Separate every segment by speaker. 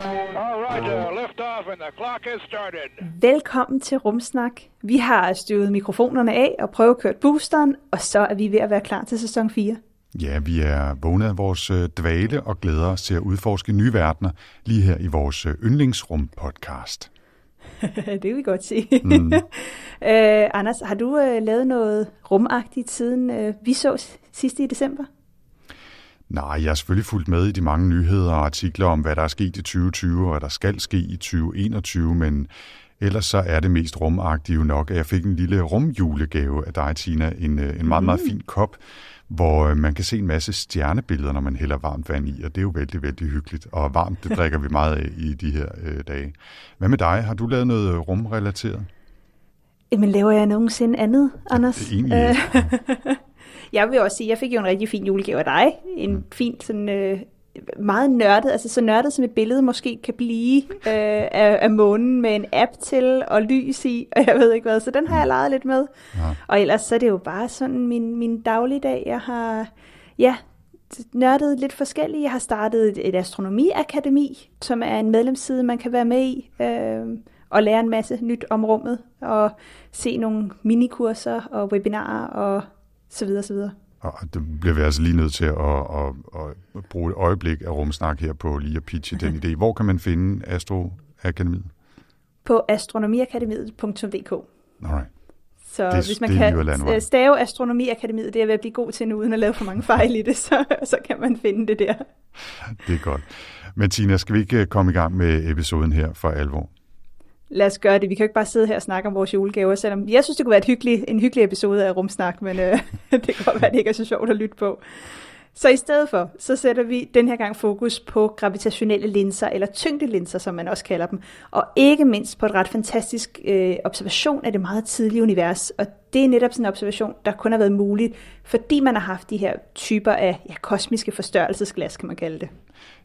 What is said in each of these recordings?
Speaker 1: All right, uh, lift off and the clock has started.
Speaker 2: Velkommen til Rumsnak. Vi har støvet mikrofonerne af og køre boosteren, og så er vi ved at være klar til sæson 4.
Speaker 3: Ja, vi er vågnet af vores øh, dvale og glæder os til at udforske nye verdener lige her i vores øh, yndlingsrum-podcast.
Speaker 2: det kan vi godt se. Mm. uh, Anders, har du uh, lavet noget rumagtigt siden uh, vi så sidste i december?
Speaker 3: Nej, jeg har selvfølgelig fulgt med i de mange nyheder og artikler om, hvad der er sket i 2020 og hvad der skal ske i 2021, men ellers så er det mest rumagtige nok, at jeg fik en lille rumjulegave af dig, Tina. En, en meget, meget fin kop, hvor man kan se en masse stjernebilleder, når man hælder varmt vand i, og det er jo vældig, vældig hyggeligt. Og varmt, det drikker vi meget af i de her øh, dage. Hvad med dig? Har du lavet noget rumrelateret?
Speaker 2: Jamen, laver jeg nogensinde andet, Anders?
Speaker 3: Det er egentlig.
Speaker 2: jeg vil også sige, jeg fik jo en rigtig fin julegave af dig. En mm. fin, sådan, øh, meget nørdet, altså så nørdet som et billede måske kan blive øh, af, af månen med en app til og lys i, og jeg ved ikke hvad. Så den har jeg leget lidt med. Ja. Og ellers så er det jo bare sådan min, min dagligdag. Jeg har, ja, nørdet lidt forskelligt. Jeg har startet et, et astronomiakademi, som er en medlemsside, man kan være med i. Øh, og lære en masse nyt om rummet, og se nogle minikurser og webinarer og så videre, så videre.
Speaker 3: Og det bliver vi altså lige nødt til at, at, at bruge et øjeblik af rumsnak her på lige at pitche den idé. Hvor kan man finde Astroakademiet?
Speaker 2: På astronomiakademiet.dk
Speaker 3: Alright.
Speaker 2: Så
Speaker 3: det,
Speaker 2: hvis man
Speaker 3: det
Speaker 2: kan stave Astronomiakademiet, det er ved at blive god til nu, uden at lave for mange fejl i det, så, så kan man finde det der.
Speaker 3: Det er godt. Men Tina, skal vi ikke komme i gang med episoden her for alvor?
Speaker 2: Lad os gøre det. Vi kan jo ikke bare sidde her og snakke om vores julegaver, selvom jeg synes, det kunne være et hyggelig, en hyggelig episode af Rumsnak, men øh, det kan godt være, det ikke er så sjovt at lytte på. Så i stedet for, så sætter vi den her gang fokus på gravitationelle linser, eller tyngdelinser, som man også kalder dem, og ikke mindst på et ret fantastisk øh, observation af det meget tidlige univers. Og det er netop sådan en observation, der kun har været muligt, fordi man har haft de her typer af ja, kosmiske forstørrelsesglas, kan man kalde det.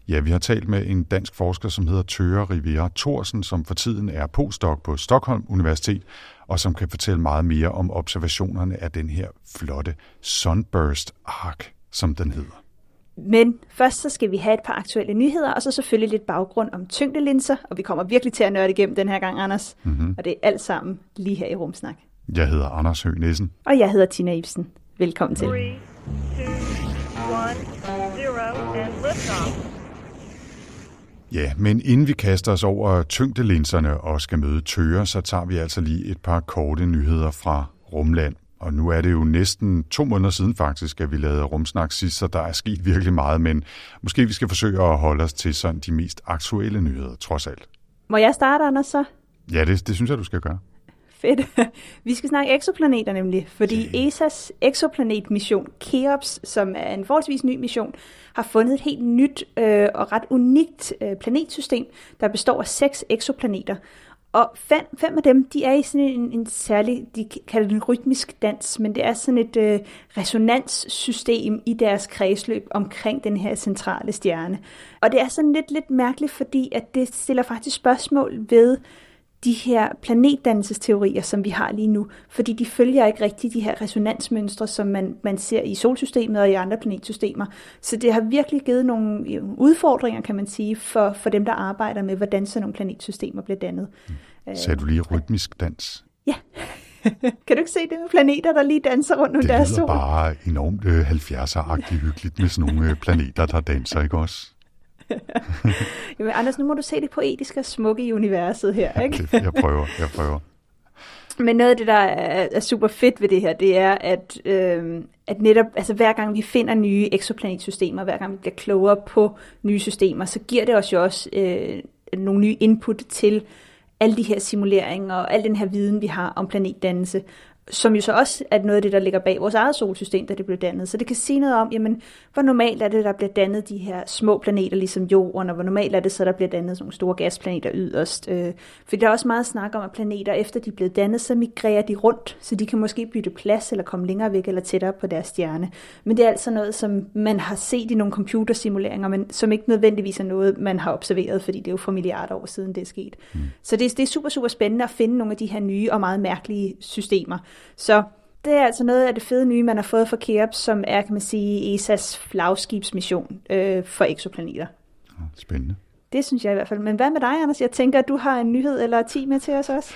Speaker 3: Ja, vi har talt med en dansk forsker, som hedder Tøre Rivera Thorsen, som for tiden er postdoc på Stockholm Universitet, og som kan fortælle meget mere om observationerne af den her flotte Sunburst Arc, som den hedder.
Speaker 2: Men først så skal vi have et par aktuelle nyheder, og så selvfølgelig lidt baggrund om tyngdelinser, og vi kommer virkelig til at nørde igennem den her gang, Anders. Mm-hmm. Og det er alt sammen lige her i Rumsnak.
Speaker 3: Jeg hedder Anders Høgh Nissen.
Speaker 2: Og jeg hedder Tina Ibsen. Velkommen til.
Speaker 4: 3, 2, 1, 0, and liftoff.
Speaker 3: Ja, men inden vi kaster os over tyngdelinserne og skal møde tøger, så tager vi altså lige et par korte nyheder fra Rumland. Og nu er det jo næsten to måneder siden faktisk, at vi lavede rumsnak sidst, så der er sket virkelig meget, men måske vi skal forsøge at holde os til sådan de mest aktuelle nyheder, trods alt.
Speaker 2: Må jeg starte, Anders, så?
Speaker 3: Ja, det, det synes jeg, du skal gøre.
Speaker 2: Fedt. Vi skal snakke eksoplaneter nemlig, fordi okay. ESA's exoplanetmission KEOPS, som er en forholdsvis ny mission, har fundet et helt nyt øh, og ret unikt øh, planetsystem, der består af seks eksoplaneter. Og fem, fem af dem, de er i sådan en, en særlig, de kalder det en rytmisk dans, men det er sådan et øh, resonanssystem i deres kredsløb omkring den her centrale stjerne. Og det er sådan lidt, lidt mærkeligt, fordi at det stiller faktisk spørgsmål ved, de her planetdannelsesteorier, som vi har lige nu, fordi de følger ikke rigtig de her resonansmønstre, som man, man ser i solsystemet og i andre planetsystemer. Så det har virkelig givet nogle udfordringer, kan man sige, for, for dem, der arbejder med, hvordan sådan nogle planetsystemer bliver dannet.
Speaker 3: Mm. Sagde du lige rytmisk dans?
Speaker 2: Ja. kan du ikke se det med planeter, der lige danser rundt om deres sol?
Speaker 3: Det bare enormt øh, 70'er-agtigt hyggeligt med sådan nogle øh, planeter, der danser, ikke også?
Speaker 2: Jamen, Anders, nu må du se det poetiske og smukke i universet her, ikke?
Speaker 3: jeg prøver, jeg prøver.
Speaker 2: Men noget af det, der er, er super fedt ved det her, det er, at, øh, at netop altså hver gang vi finder nye exoplanetsystemer, hver gang vi bliver klogere på nye systemer, så giver det os jo også øh, nogle nye input til alle de her simuleringer og al den her viden, vi har om planetdannelse, som jo så også er noget af det, der ligger bag vores eget solsystem, da det blev dannet. Så det kan sige noget om, jamen, hvor normalt er det, der bliver dannet de her små planeter, ligesom Jorden, og hvor normalt er det så, der bliver dannet sådan nogle store gasplaneter yderst. Øh, for der er også meget snak om, at planeter, efter de er blevet dannet, så migrerer de rundt, så de kan måske bytte plads, eller komme længere væk, eller tættere på deres stjerne. Men det er altså noget, som man har set i nogle computersimuleringer, men som ikke nødvendigvis er noget, man har observeret, fordi det er jo for milliarder år siden, det er sket. Mm. Så det, det er super, super spændende at finde nogle af de her nye og meget mærkelige systemer. Så det er altså noget af det fede nye, man har fået fra Keops, som er, kan man sige, ESA's flagskibsmission øh, for eksoplaneter.
Speaker 3: Spændende.
Speaker 2: Det synes jeg i hvert fald. Men hvad med dig, Anders? Jeg tænker, at du har en nyhed eller 10 med til os også.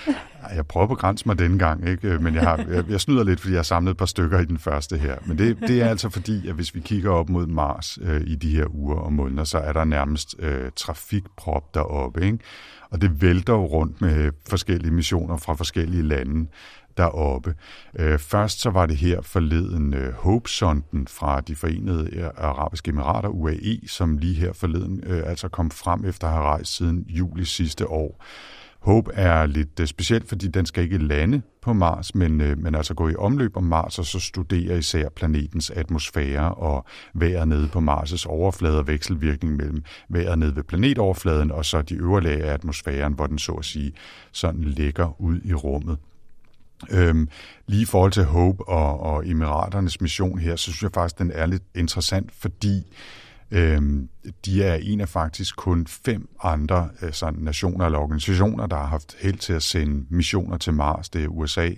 Speaker 3: Jeg prøver at begrænse mig denne gang, ikke? men jeg, har, jeg, jeg snyder lidt, fordi jeg har samlet et par stykker i den første her. Men det, det er altså fordi, at hvis vi kigger op mod Mars øh, i de her uger og måneder, så er der nærmest øh, trafikprop deroppe. Ikke? Og det vælter jo rundt med forskellige missioner fra forskellige lande deroppe. Øh, først så var det her forleden øh, Hope-sonden fra de forenede arabiske emirater, UAE, som lige her forleden øh, altså kom frem efter at have rejst siden juli sidste år. Hope er lidt øh, specielt, fordi den skal ikke lande på Mars, men, øh, men altså gå i omløb om Mars og så studere især planetens atmosfære og vejret nede på Mars' overflade og vekselvirkning mellem vejret nede ved planetoverfladen og så de øvre lag af atmosfæren, hvor den så at sige sådan ligger ud i rummet. Øhm, lige i forhold til Hope og, og Emiraternes mission her, så synes jeg faktisk, den er lidt interessant, fordi øhm, de er en af faktisk kun fem andre altså nationer eller organisationer, der har haft held til at sende missioner til Mars. Det er USA,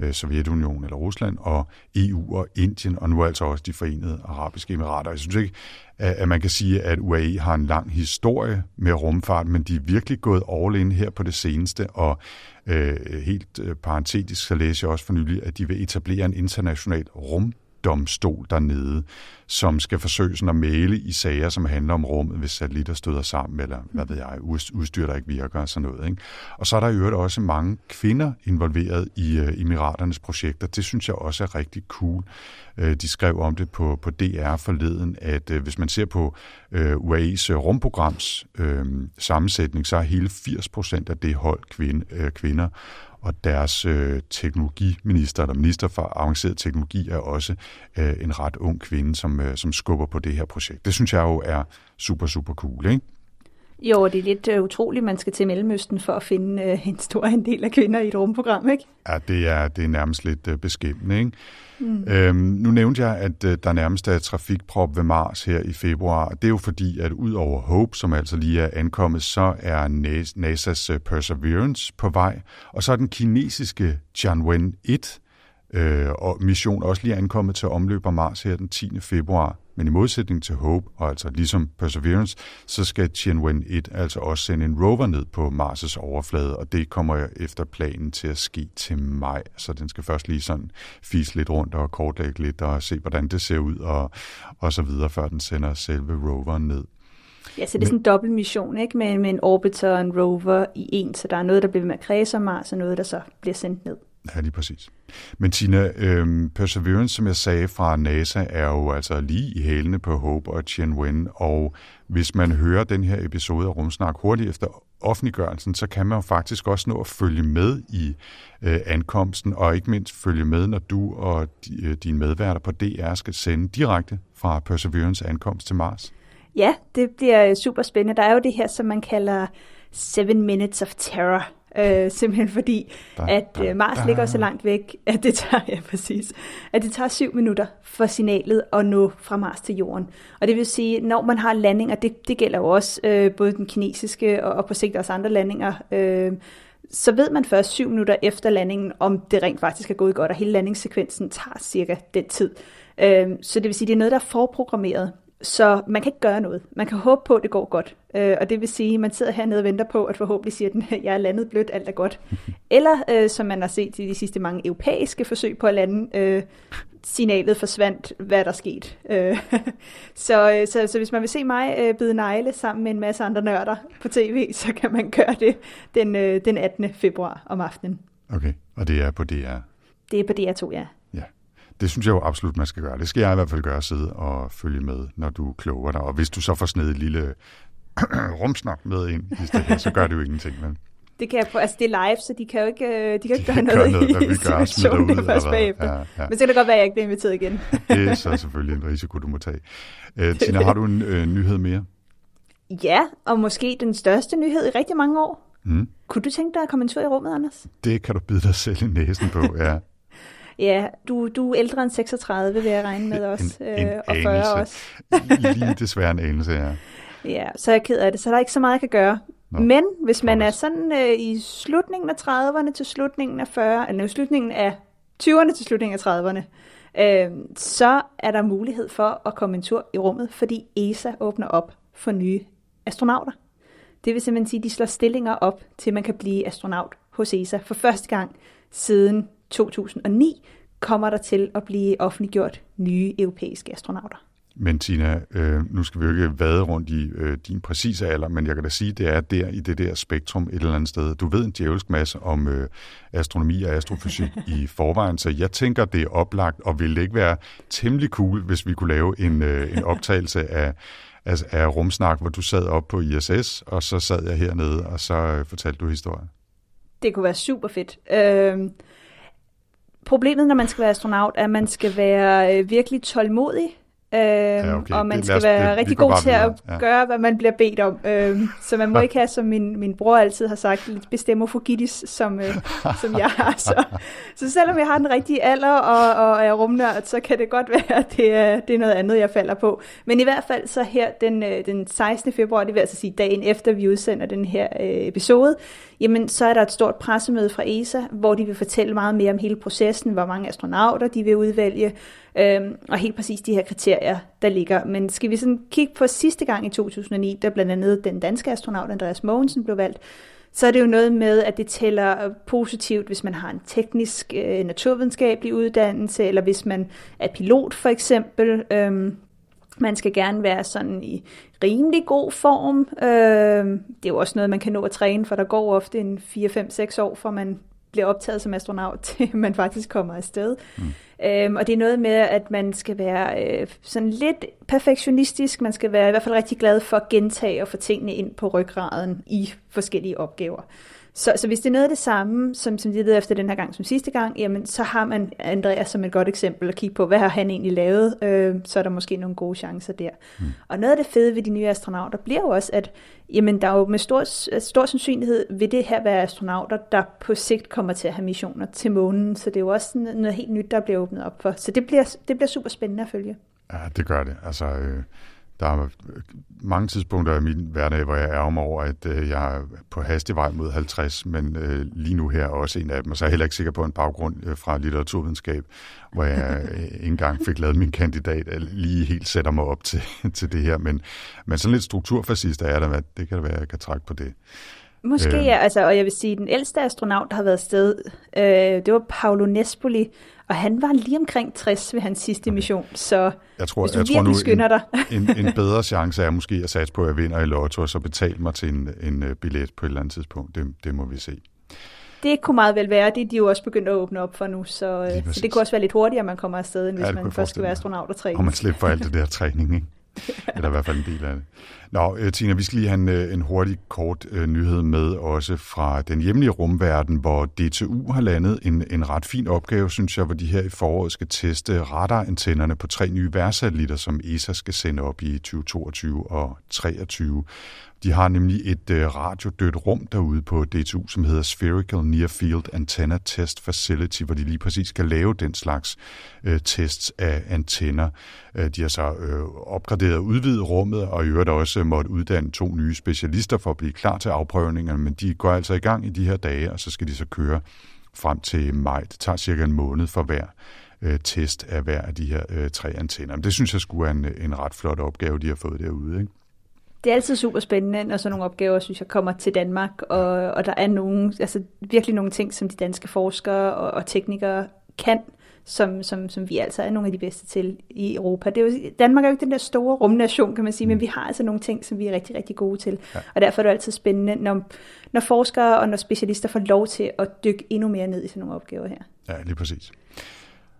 Speaker 3: øh, Sovjetunionen eller Rusland, og EU og Indien, og nu altså også de forenede arabiske emirater. Jeg synes ikke, at man kan sige, at UAE har en lang historie med rumfart, men de er virkelig gået all in her på det seneste, og øh, helt øh, parentetisk så læser jeg også for nylig, at de vil etablere en international rum domstol dernede, som skal forsøge sådan at male i sager, som handler om rummet, hvis satellitter støder sammen, eller hvad ved jeg, udstyr, der ikke virker og sådan noget. Ikke? Og så er der i øvrigt også mange kvinder involveret i uh, Emiraternes projekter. Det synes jeg også er rigtig cool. Uh, de skrev om det på, på DR forleden, at uh, hvis man ser på uh, UAE's rumprograms uh, sammensætning, så er hele 80 procent af det hold kvinde, uh, kvinder, og deres øh, teknologiminister, eller minister for avanceret teknologi, er også øh, en ret ung kvinde, som, øh, som skubber på det her projekt. Det synes jeg jo er super, super cool, ikke?
Speaker 2: Jo, det er lidt uh, utroligt, man skal til Mellemøsten for at finde uh, en stor andel af kvinder i et rumprogram, ikke?
Speaker 3: Ja, det er, det er nærmest lidt uh, beskæmmende, ikke? Mm. Øhm, nu nævnte jeg, at uh, der nærmest er trafikprop ved Mars her i februar. Det er jo fordi, at ud over Hope, som altså lige er ankommet, så er NASA's uh, Perseverance på vej, og så er den kinesiske Tianwen 1 øh, og mission også lige ankommet til omløb af Mars her den 10. februar. Men i modsætning til Hope, og altså ligesom Perseverance, så skal Tianwen 1 altså også sende en rover ned på Mars' overflade, og det kommer efter planen til at ske til maj. Så den skal først lige sådan fise lidt rundt og kortlægge lidt og se, hvordan det ser ud og, og så videre, før den sender selve roveren ned.
Speaker 2: Ja, så det er sådan en dobbelt mission, ikke? Med, med en orbiter og en rover i en, så der er noget, der bliver med at kredse om Mars, og noget, der så bliver sendt ned.
Speaker 3: Ja, lige præcis. Men Tina, øhm, Perseverance, som jeg sagde fra NASA, er jo altså lige i hælene på Hope og Tianwen, og hvis man hører den her episode af Rumsnak hurtigt efter offentliggørelsen, så kan man jo faktisk også nå at følge med i øh, ankomsten, og ikke mindst følge med, når du og di, øh, dine medværter på DR skal sende direkte fra Perseverance ankomst til Mars.
Speaker 2: Ja, det bliver super spændende. Der er jo det her, som man kalder Seven Minutes of Terror, Øh, simpelthen fordi, da, at øh, Mars da. ligger så langt væk, at det tager, ja, præcis, at det tager syv minutter for signalet at nå fra Mars til Jorden. Og det vil sige, når man har landinger, det, det gælder jo også øh, både den kinesiske og, og på sigt også andre landinger, øh, så ved man først syv minutter efter landingen, om det rent faktisk er gået godt, og hele landingssekvensen tager cirka den tid. Øh, så det vil sige, det er noget, der er forprogrammeret. Så man kan ikke gøre noget. Man kan håbe på, at det går godt. Øh, og det vil sige, at man sidder hernede og venter på, at forhåbentlig siger den, jeg er landet blødt, alt er godt. Eller, øh, som man har set i de sidste mange europæiske forsøg på at lande, øh, signalet forsvandt, hvad der sket. Øh, så, øh, så, så hvis man vil se mig øh, bide negle sammen med en masse andre nørder på tv, så kan man gøre det den, øh, den 18. februar om aftenen.
Speaker 3: Okay, og det er på DR?
Speaker 2: Det er på DR2, ja
Speaker 3: det synes jeg jo absolut, man skal gøre. Det skal jeg i hvert fald gøre, sidde og følge med, når du kloger dig. Og hvis du så får snedet et lille rumsnak med ind i stedet, så gør det jo ingenting. Men...
Speaker 2: Det kan jeg altså det er live, så de kan jo ikke, øh, de kan jo ikke
Speaker 3: De
Speaker 2: gøre noget,
Speaker 3: noget, hvad vi
Speaker 2: i
Speaker 3: gør,
Speaker 2: situationen
Speaker 3: ud,
Speaker 2: først bagefter.
Speaker 3: ja, ja.
Speaker 2: Men så kan det godt være, at jeg ikke bliver inviteret igen.
Speaker 3: Det er så selvfølgelig en risiko, du må tage. Øh, Tina, har du en øh, nyhed mere?
Speaker 2: ja, og måske den største nyhed i rigtig mange år.
Speaker 3: Mm.
Speaker 2: Kunne du tænke dig at komme en tur i rummet, Anders?
Speaker 3: Det kan du bide dig selv i næsen på, ja.
Speaker 2: Ja, du, du er ældre end 36, vil jeg regne med også.
Speaker 3: En, en
Speaker 2: øh, og 40
Speaker 3: anelse.
Speaker 2: også.
Speaker 3: Lige desværre en anelse, ja.
Speaker 2: Ja, så er jeg ked af det, så der er ikke så meget, jeg kan gøre.
Speaker 3: Nå,
Speaker 2: Men hvis man er sådan øh, i slutningen af 30'erne til slutningen af 40'erne, eller slutningen af 20'erne til slutningen af 30'erne, øh, så er der mulighed for at komme en tur i rummet, fordi ESA åbner op for nye astronauter. Det vil simpelthen sige, at de slår stillinger op til, at man kan blive astronaut hos ESA. For første gang siden 2009 kommer der til at blive offentliggjort nye europæiske astronauter.
Speaker 3: Men Tina, øh, nu skal vi jo ikke vade rundt i øh, din præcise alder, men jeg kan da sige, det er der i det der spektrum et eller andet sted. Du ved en djævelsk masse om øh, astronomi og astrofysik i forvejen, så jeg tænker, det er oplagt, og ville det ikke være temmelig cool, hvis vi kunne lave en, øh, en optagelse af, af, af rumsnak, hvor du sad op på ISS, og så sad jeg hernede, og så øh, fortalte du historien.
Speaker 2: Det kunne være super fedt. Øhm, problemet, når man skal være astronaut, er, at man skal være øh, virkelig tålmodig. Øhm, ja,
Speaker 3: okay.
Speaker 2: Og man
Speaker 3: Det-
Speaker 2: skal
Speaker 3: os-
Speaker 2: være
Speaker 3: det-
Speaker 2: rigtig god til at.
Speaker 3: Ja.
Speaker 2: gøre, hvad man bliver bedt om. Øhm, så man må ikke have, som min, min bror altid har sagt, lidt bestemmofogitis, som, øh, som jeg har. Så, så selvom jeg har den rigtige alder og, og er rumnørd, så kan det godt være, at det er, det er noget andet, jeg falder på. Men i hvert fald så her den, øh, den 16. februar, det vil altså sige dagen efter, vi udsender den her øh, episode, jamen så er der et stort pressemøde fra ESA, hvor de vil fortælle meget mere om hele processen, hvor mange astronauter de vil udvælge, øhm, og helt præcis de her kriterier, der ligger. Men skal vi sådan kigge på sidste gang i 2009, da blandt andet den danske astronaut Andreas Mogensen blev valgt, så er det jo noget med, at det tæller positivt, hvis man har en teknisk, øh, naturvidenskabelig uddannelse, eller hvis man er pilot for eksempel. Øhm, man skal gerne være sådan i rimelig god form. Øh, det er jo også noget, man kan nå at træne, for der går ofte en 4-5-6 år, for man bliver optaget som astronaut, til man faktisk kommer afsted. Mm. Øhm, og det er noget med, at man skal være øh, sådan lidt perfektionistisk. Man skal være i hvert fald rigtig glad for at gentage og få tingene ind på ryggraden i forskellige opgaver. Så, så hvis det er noget af det samme, som, som de leder efter den her gang som sidste gang, jamen så har man Andreas som et godt eksempel at kigge på, hvad har han egentlig lavet, øh, så er der måske nogle gode chancer der. Mm. Og noget af det fede ved de nye astronauter bliver jo også, at jamen, der er jo med stor, stor sandsynlighed vil det her være astronauter, der på sigt kommer til at have missioner til månen, så det er jo også noget, noget helt nyt, der bliver åbnet op for. Så det bliver, det bliver super spændende at følge.
Speaker 3: Ja, det gør det. Altså, øh, der er mange tidspunkter i min hverdag, hvor jeg ærger mig over, at øh, jeg er på hastig vej mod 50, men øh, lige nu her er også en af dem, og så er jeg heller ikke sikker på en baggrund øh, fra litteraturvidenskab, hvor jeg øh, ikke engang fik lavet min kandidat, lige helt sætter mig op til, til det her, men, men sådan lidt strukturfascist er der, det kan det være, at jeg kan trække på det.
Speaker 2: Måske
Speaker 3: Øhm.
Speaker 2: ja, altså, og jeg vil sige, at den ældste astronaut, der har været afsted, øh, det var Paolo Nespoli, og han var lige omkring 60 ved hans sidste mission, så
Speaker 3: Jeg tror,
Speaker 2: hvis du
Speaker 3: jeg tror nu,
Speaker 2: skynder dig.
Speaker 3: en, en, en bedre chance er måske at satse på, at jeg vinder i lotto, og så betale mig til en, en øh, billet på et eller andet tidspunkt. Det, det må vi se.
Speaker 2: Det kunne meget vel være, det er de jo også begyndt at åbne op for nu, så, øh, så det kunne også være lidt hurtigere, man kommer afsted, end hvis ja, man først skal være astronaut og træne.
Speaker 3: Og man slipper for alt det der træning, ikke? Eller i hvert fald en del af det. Nå, øh, Tina, vi skal lige have en, øh, en hurtig, kort uh, nyhed med også fra den hjemlige rumverden, hvor DTU har landet en, en ret fin opgave, synes jeg, hvor de her i foråret skal teste radarantennerne på tre nye værtsatellitter, som ESA skal sende op i 2022 og 2023. De har nemlig et øh, radiodødt rum derude på DTU, som hedder Spherical Near Field Antenna Test Facility, hvor de lige præcis skal lave den slags øh, tests af antenner. Øh, de har så øh, opgraderet og udvidet rummet, og i øvrigt også måtte uddanne to nye specialister for at blive klar til afprøvningerne, men de går altså i gang i de her dage, og så skal de så køre frem til maj. Det tager cirka en måned for hver øh, test af hver af de her øh, tre antenner. Men det synes jeg skulle er en, en ret flot opgave, de har fået derude. Ikke?
Speaker 2: Det er altid super spændende, når sådan nogle opgaver, synes jeg, kommer til Danmark, og, og der er nogle, altså virkelig nogle ting, som de danske forskere og, og teknikere kan, som, som, som vi altså er nogle af de bedste til i Europa. Det er jo, Danmark er jo ikke den der store rumnation, kan man sige, men vi har altså nogle ting, som vi er rigtig, rigtig gode til. Ja. Og derfor er det altid spændende, når, når forskere og når specialister får lov til at dykke endnu mere ned i sådan nogle opgaver her.
Speaker 3: Ja, lige præcis.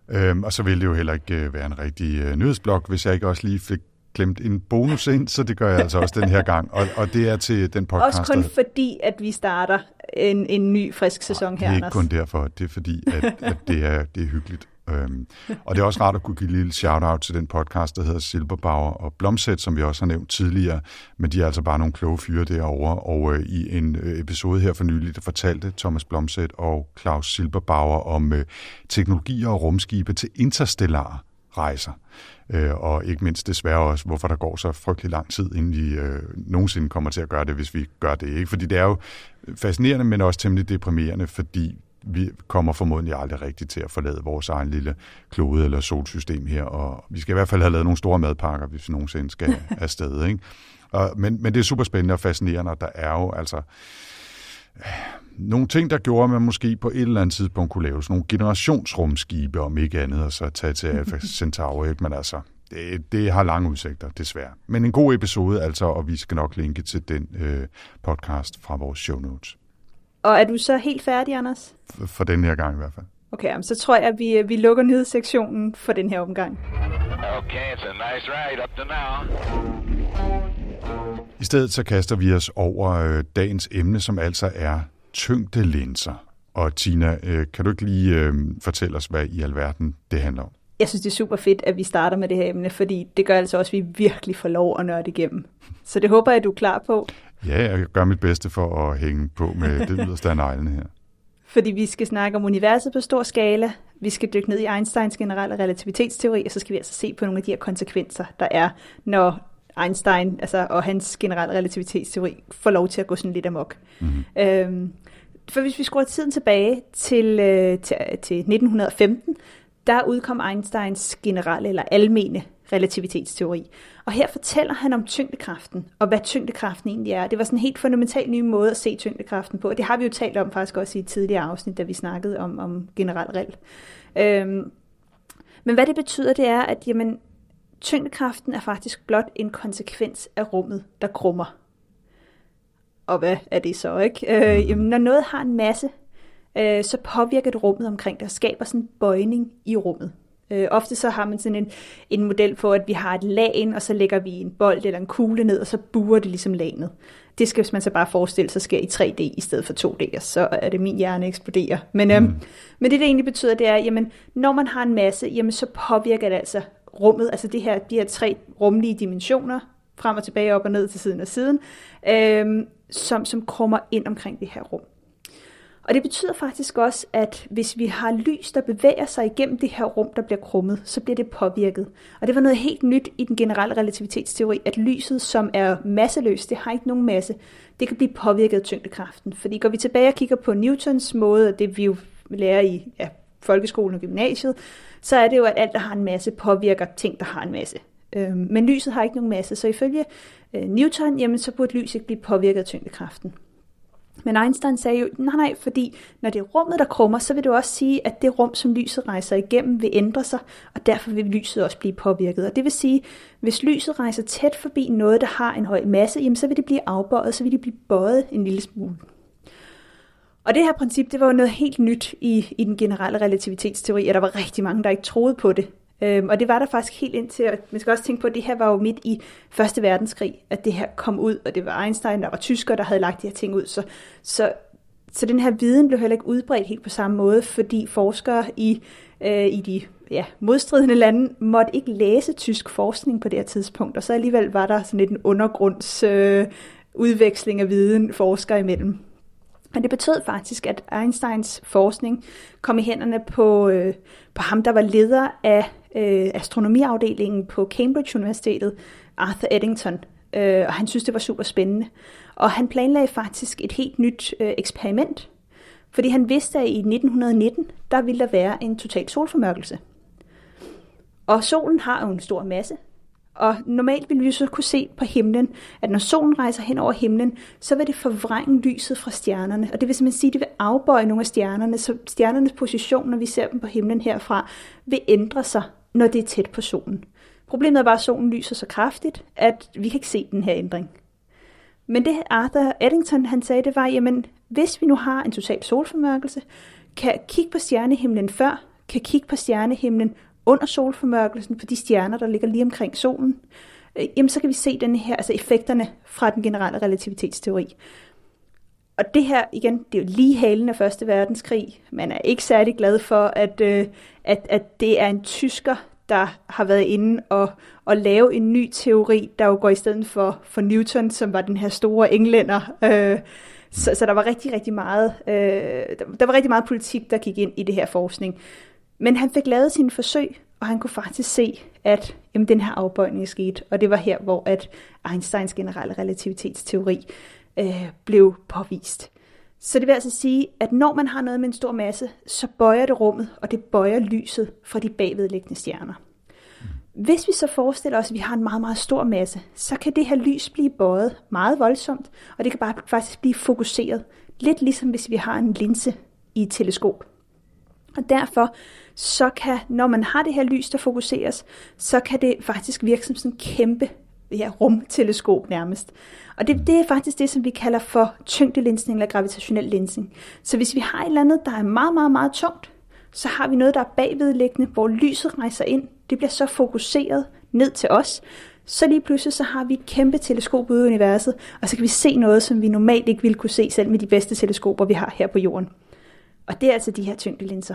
Speaker 3: Øhm, og så ville det jo heller ikke øh, være en rigtig øh, nyhedsblok, hvis jeg ikke også lige fik glemt en bonus ind, så det gør jeg altså også den her gang. Og, og det er til den podcast.
Speaker 2: Også kun
Speaker 3: der-
Speaker 2: fordi, at vi starter en, en ny, frisk sæson
Speaker 3: det
Speaker 2: her,
Speaker 3: er ikke
Speaker 2: Anders.
Speaker 3: kun derfor, det er fordi, at, at det, er, det er hyggeligt. Øhm, og det er også rart at kunne give et lille shout-out til den podcast, der hedder Silberbauer og Blomsæt, som vi også har nævnt tidligere, men de er altså bare nogle kloge fyre derovre, og øh, i en øh, episode her for nylig, der fortalte Thomas Blomsæt og Claus Silberbauer om øh, teknologier og rumskibe til interstellare rejser. Øh, og ikke mindst desværre også, hvorfor der går så frygtelig lang tid, inden vi øh, nogensinde kommer til at gøre det, hvis vi gør det. Ikke? Fordi det er jo fascinerende, men også temmelig deprimerende, fordi vi kommer formodentlig aldrig rigtigt til at forlade vores egen lille klode eller solsystem her, og vi skal i hvert fald have lavet nogle store madpakker, hvis vi nogensinde skal afsted. Ikke? Og, men, men det er super spændende og fascinerende, og der er jo altså nogle ting, der gjorde, at man måske på et eller andet tidspunkt kunne lave sådan nogle generationsrumskibe, om ikke andet, og så tage til Alpha Centauri, ikke? men altså, det, det har lange udsigter, desværre. Men en god episode altså, og vi skal nok linke til den øh, podcast fra vores show notes.
Speaker 2: Og er du så helt færdig, Anders?
Speaker 3: For, for den her gang i hvert fald.
Speaker 2: Okay, så tror jeg, at vi, vi lukker nyhedssektionen for den her omgang.
Speaker 1: Okay, it's a nice ride up to now.
Speaker 3: I stedet så kaster vi os over øh, dagens emne, som altså er tyngdelinser. Og Tina, øh, kan du ikke lige øh, fortælle os, hvad i alverden det handler om?
Speaker 2: Jeg synes, det er super fedt, at vi starter med det her emne, fordi det gør altså også, at vi virkelig får lov at nørde igennem. Så det håber jeg, du er klar på,
Speaker 3: Ja, jeg gør mit bedste for at hænge på med det yderste af neglene her.
Speaker 2: fordi vi skal snakke om universet på stor skala, vi skal dykke ned i Einsteins generelle relativitetsteori, og så skal vi altså se på nogle af de her konsekvenser, der er, når Einstein altså, og hans generelle relativitetsteori får lov til at gå sådan lidt amok. Mm-hmm. Øhm, for hvis vi skruer tiden tilbage til, øh, til, til 1915, der udkom Einsteins generelle eller almene relativitetsteori. Og her fortæller han om tyngdekraften, og hvad tyngdekraften egentlig er. Det var sådan en helt fundamental ny måde at se tyngdekraften på, og det har vi jo talt om faktisk også i et tidligere afsnit, da vi snakkede om, om generel rel. Øhm, men hvad det betyder, det er, at jamen, tyngdekraften er faktisk blot en konsekvens af rummet, der krummer. Og hvad er det så, ikke? Øh, jamen, når noget har en masse, øh, så påvirker det rummet omkring det, og skaber sådan en bøjning i rummet. Øh, ofte så har man sådan en, en model for, at vi har et lagen, og så lægger vi en bold eller en kugle ned, og så buer det ligesom lagenet. Det skal man så bare forestille sig sker i 3D i stedet for 2D, og så er det min hjerne eksploderer. Men, øhm, men det, det egentlig betyder, det er, jamen, når man har en masse, jamen, så påvirker det altså rummet, altså det her, de her tre rumlige dimensioner, frem og tilbage, op og ned til siden og siden, øhm, som, som krummer ind omkring det her rum. Og det betyder faktisk også, at hvis vi har lys, der bevæger sig igennem det her rum, der bliver krummet, så bliver det påvirket. Og det var noget helt nyt i den generelle relativitetsteori, at lyset, som er masseløst, det har ikke nogen masse, det kan blive påvirket af tyngdekraften. Fordi går vi tilbage og kigger på Newtons måde, og det vi jo lærer i ja, folkeskolen og gymnasiet, så er det jo, at alt, der har en masse, påvirker ting, der har en masse. Øh, men lyset har ikke nogen masse, så ifølge øh, Newton, jamen, så burde lys ikke blive påvirket af tyngdekraften. Men Einstein sagde jo, nej nej, fordi når det er rummet, der krummer, så vil det også sige, at det rum, som lyset rejser igennem, vil ændre sig, og derfor vil lyset også blive påvirket. Og det vil sige, hvis lyset rejser tæt forbi noget, der har en høj masse, jamen så vil det blive afbøjet, så vil det blive bøjet en lille smule. Og det her princip, det var jo noget helt nyt i, i den generelle relativitetsteori, og der var rigtig mange, der ikke troede på det. Øhm, og det var der faktisk helt indtil, og man skal også tænke på, at det her var jo midt i Første Verdenskrig, at det her kom ud, og det var Einstein, der var tysker, der havde lagt de her ting ud. Så, så, så den her viden blev heller ikke udbredt helt på samme måde, fordi forskere i, øh, i de ja, modstridende lande måtte ikke læse tysk forskning på det her tidspunkt, og så alligevel var der sådan lidt en undergrunds øh, udveksling af viden forskere imellem. Men det betød faktisk, at Einsteins forskning kom i hænderne på, øh, på ham, der var leder af øh, astronomiafdelingen på Cambridge Universitetet, Arthur Eddington. Øh, og han synes, det var super spændende. Og han planlagde faktisk et helt nyt øh, eksperiment, fordi han vidste, at i 1919, der ville der være en total solformørkelse. Og solen har jo en stor masse, og normalt vil vi så kunne se på himlen, at når solen rejser hen over himlen, så vil det forvrænge lyset fra stjernerne. Og det vil simpelthen sige, at det vil afbøje nogle af stjernerne, så stjernernes position, når vi ser dem på himlen herfra, vil ændre sig, når det er tæt på solen. Problemet er bare, at solen lyser så kraftigt, at vi kan ikke se den her ændring. Men det Arthur Eddington han sagde, det var, jamen hvis vi nu har en total solformørkelse, kan kigge på stjernehimlen før, kan kigge på stjernehimlen under solformørkelsen på de stjerner, der ligger lige omkring solen, øh, jamen så kan vi se den her, altså effekterne fra den generelle relativitetsteori og det her, igen, det er jo lige halen af Første Verdenskrig. Man er ikke særlig glad for, at, øh, at, at det er en tysker, der har været inde og, og lave en ny teori, der jo går i stedet for, for Newton, som var den her store englænder. Øh, så, så der var rigtig, rigtig meget, øh, der, der var rigtig meget politik, der gik ind i det her forskning. Men han fik lavet sine forsøg, og han kunne faktisk se, at jamen, den her afbøjning skete. Og det var her, hvor at Einsteins generelle relativitetsteori øh, blev påvist. Så det vil altså sige, at når man har noget med en stor masse, så bøjer det rummet, og det bøjer lyset fra de bagvedliggende stjerner. Hvis vi så forestiller os, at vi har en meget, meget stor masse, så kan det her lys blive bøjet meget voldsomt, og det kan bare faktisk blive fokuseret. Lidt ligesom hvis vi har en linse i et teleskop. Og derfor, så kan, når man har det her lys, der fokuseres, så kan det faktisk virke som sådan en kæmpe ja, rumteleskop nærmest. Og det, det er faktisk det, som vi kalder for tyngdelinsning eller gravitationel linsning. Så hvis vi har et eller andet, der er meget, meget, meget tungt, så har vi noget, der er bagvedliggende, hvor lyset rejser ind. Det bliver så fokuseret ned til os. Så lige pludselig så har vi et kæmpe teleskop ude i universet, og så kan vi se noget, som vi normalt ikke ville kunne se selv med de bedste teleskoper, vi har her på jorden. Og det er altså de her tyngdelinser.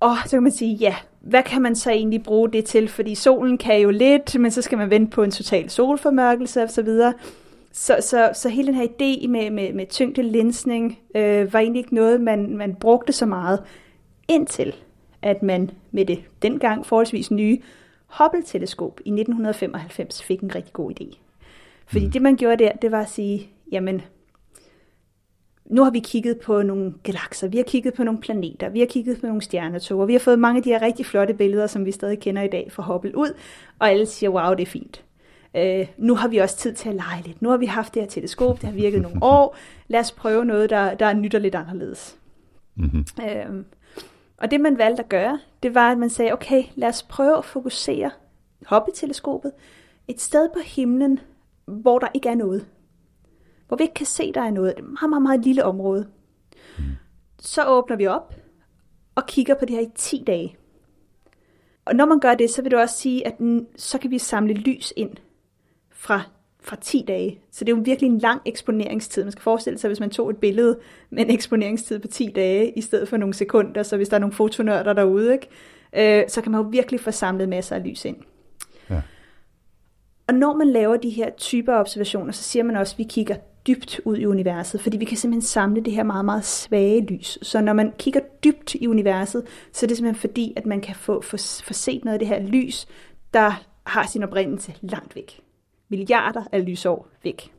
Speaker 2: Og så kan man sige, ja, hvad kan man så egentlig bruge det til? Fordi solen kan jo lidt, men så skal man vente på en total solformørkelse osv. Så, så, så, så hele den her idé med, med, med tyngdelinsning øh, var egentlig ikke noget, man, man brugte så meget, indtil at man med det dengang forholdsvis nye Hubble-teleskop i 1995 fik en rigtig god idé. Fordi mm. det man gjorde der, det var at sige, jamen nu har vi kigget på nogle galakser, vi har kigget på nogle planeter, vi har kigget på nogle stjernetog, og vi har fået mange af de her rigtig flotte billeder, som vi stadig kender i dag fra Hubble ud, og alle siger, wow, det er fint. Øh, nu har vi også tid til at lege lidt. Nu har vi haft det her teleskop, det har virket nogle år. Lad os prøve noget, der, der er nyt og lidt anderledes. Mm-hmm. Øh, og det man valgte at gøre, det var, at man sagde, okay, lad os prøve at fokusere Hubble-teleskopet et sted på himlen, hvor der ikke er noget hvor vi ikke kan se, der er noget. Det er et meget, meget, meget lille område. Så åbner vi op og kigger på det her i 10 dage. Og når man gør det, så vil det også sige, at så kan vi samle lys ind fra, fra 10 dage. Så det er jo virkelig en lang eksponeringstid. Man skal forestille sig, hvis man tog et billede med en eksponeringstid på 10 dage, i stedet for nogle sekunder, så hvis der er nogle fotonørder derude, ikke, øh, så kan man jo virkelig få samlet masser af lys ind. Ja. Og når man laver de her typer observationer, så siger man også, at vi kigger dybt ud i universet, fordi vi kan simpelthen samle det her meget, meget svage lys. Så når man kigger dybt i universet, så er det simpelthen fordi, at man kan få, få, få set noget af det her lys, der har sin oprindelse langt væk. Milliarder af lysår væk.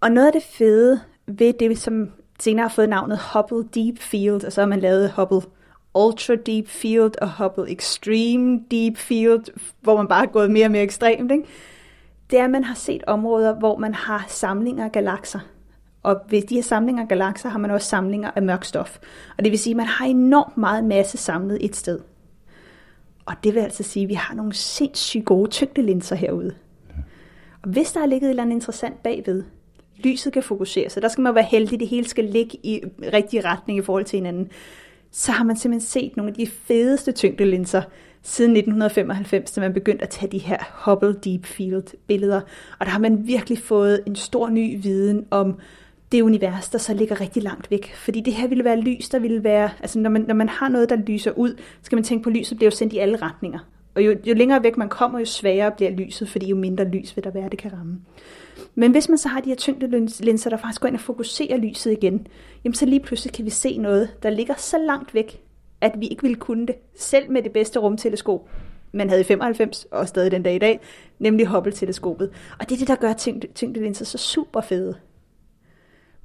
Speaker 2: Og noget af det fede ved det, som senere har fået navnet Hubble Deep Field, og så har man lavet Hubble Ultra Deep Field og Hubble Extreme Deep Field, hvor man bare er gået mere og mere ekstremt, ikke? Det er, at man har set områder, hvor man har samlinger af galakser. Og ved de her samlinger af galakser har man også samlinger af mørk stof. Og det vil sige, at man har enormt meget masse samlet et sted. Og det vil altså sige, at vi har nogle sindssygt gode tyngdelinser herude. Og hvis der er ligget et eller andet interessant bagved, lyset kan fokusere, så der skal man være heldig, det hele skal ligge i rigtig retning i forhold til hinanden, så har man simpelthen set nogle af de fedeste tyngdelinser, siden 1995, da man begyndte at tage de her Hubble Deep Field billeder. Og der har man virkelig fået en stor ny viden om det univers, der så ligger rigtig langt væk. Fordi det her ville være lys, der ville være... Altså når man, når man har noget, der lyser ud, skal man tænke på, at lyset bliver jo sendt i alle retninger. Og jo, jo længere væk man kommer, jo sværere bliver lyset, fordi jo mindre lys vil der være, det kan ramme. Men hvis man så har de her tyngdelinser, der faktisk går ind og fokuserer lyset igen, jamen så lige pludselig kan vi se noget, der ligger så langt væk, at vi ikke ville kunne det, selv med det bedste rumteleskop, man havde i 95, og stadig den dag i dag, nemlig Hubble-teleskopet. Og det er det, der gør tyngde, tyngdelinser så super fede.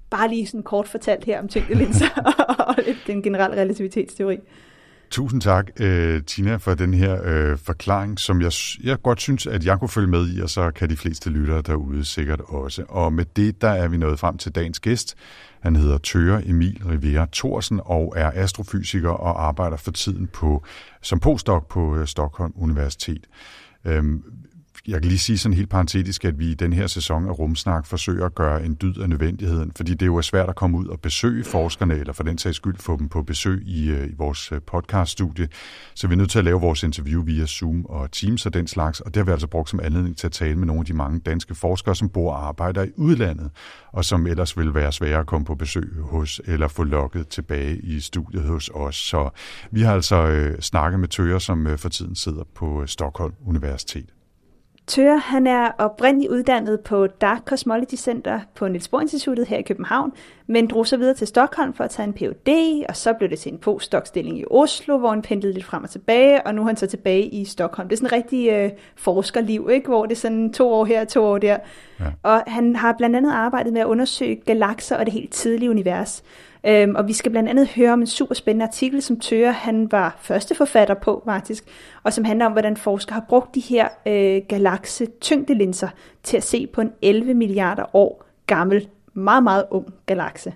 Speaker 2: Bare lige sådan kort fortalt her om tyngdelinser og den generelle relativitetsteori.
Speaker 3: Tusind tak, uh, Tina, for den her uh, forklaring, som jeg, jeg godt synes, at jeg kunne følge med i, og så kan de fleste lyttere derude sikkert også. Og med det, der er vi nået frem til dagens gæst, han hedder Tøre Emil Rivera Thorsen og er astrofysiker og arbejder for tiden på som postdoc på øh, Stockholm Universitet. Øhm, jeg kan lige sige sådan helt parentetisk, at vi i den her sæson af Rumsnak forsøger at gøre en dyd af nødvendigheden, fordi det jo er svært at komme ud og besøge forskerne, eller for den sags skyld få dem på besøg i, øh, i vores øh, podcaststudie. Så vi er nødt til at lave vores interview via Zoom og Teams og den slags, og det har vi altså brugt som anledning til at tale med nogle af de mange danske forskere, som bor og arbejder i udlandet, og som ellers vil være svære at komme på besøg hos, eller få lukket tilbage i studiet hos os. Så vi har altså øh, snakket med Tøger, som øh, for tiden sidder på øh, Stockholm Universitet.
Speaker 2: Tør, han er oprindeligt uddannet på Dark Cosmology Center på Niels Bohr Instituttet her i København, men drog så videre til Stockholm for at tage en Ph.D., og så blev det til en postdoc-stilling i Oslo, hvor han pendlede lidt frem og tilbage, og nu er han så tilbage i Stockholm. Det er sådan en rigtig øh, forskerliv, ikke? hvor det er sådan to år her, to år der. Ja. Og han har blandt andet arbejdet med at undersøge galakser og det helt tidlige univers. Øhm, og vi skal blandt andet høre om en super spændende artikel, som Tøre han var første forfatter på faktisk, og som handler om, hvordan forskere har brugt de her øh, galakse tyngdelinser til at se på en 11 milliarder år gammel, meget, meget ung galakse.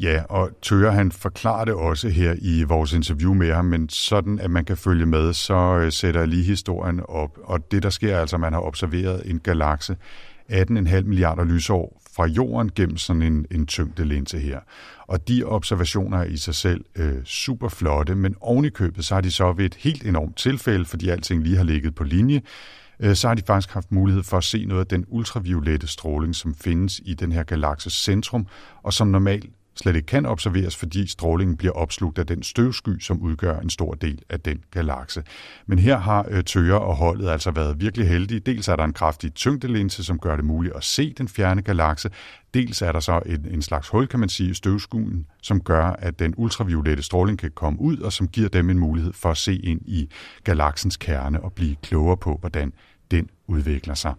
Speaker 3: Ja, og Tøger han forklarer det også her i vores interview med ham, men sådan at man kan følge med, så øh, sætter jeg lige historien op. Og det der sker altså, at man har observeret en galakse 18,5 milliarder lysår fra jorden gennem sådan en, en tyngdelinse her. Og de observationer er i sig selv øh, super flotte, men ovenikøbet, købet, så har de så ved et helt enormt tilfælde, fordi alting lige har ligget på linje, øh, så har de faktisk haft mulighed for at se noget af den ultraviolette stråling, som findes i den her galakses centrum, og som normalt slet ikke kan observeres, fordi strålingen bliver opslugt af den støvsky, som udgør en stor del af den galakse. Men her har øh, Tøger og holdet altså været virkelig heldige. Dels er der en kraftig tyngdelinse, som gør det muligt at se den fjerne galakse. Dels er der så en, en slags hul, kan man sige, i støvskuen, som gør, at den ultraviolette stråling kan komme ud, og som giver dem en mulighed for at se ind i galaksens kerne og blive klogere på, hvordan den udvikler sig.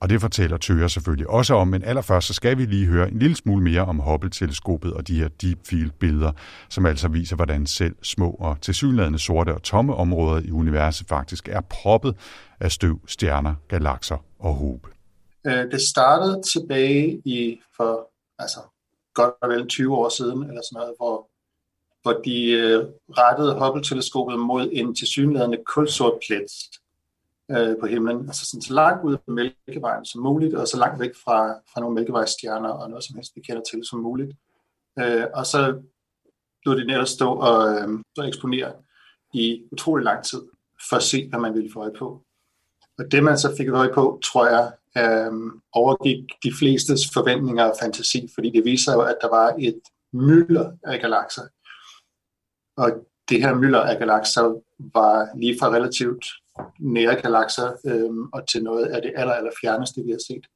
Speaker 3: Og det fortæller Tøger selvfølgelig også om, men allerførst så skal vi lige høre en lille smule mere om Hubble-teleskopet og de her deep field-billeder, som altså viser, hvordan selv små og tilsyneladende sorte og tomme områder i universet faktisk er proppet af støv, stjerner, galakser og håbe.
Speaker 5: Øh, det startede tilbage i for altså, godt og vel 20 år siden, eller sådan noget, hvor, hvor de øh, rettede Hubble-teleskopet mod en tilsyneladende kulsort plet, øh, på himlen, altså sådan så langt ud af mælkevejen som muligt, og så langt væk fra, fra nogle mælkevejsstjerner og noget som helst, vi kender til som muligt. Øh, og så lod de netop stå og, øh, og eksponere i utrolig lang tid, for at se, hvad man ville få øje på. Og det, man så fik øje på, tror jeg, øh, overgik de flestes forventninger og fantasi, fordi det viser jo, at der var et mylder af galakser. Og det her mylder af galakser var lige fra relativt nære galakser øh, og til noget af det aller, aller fjerneste, vi har set.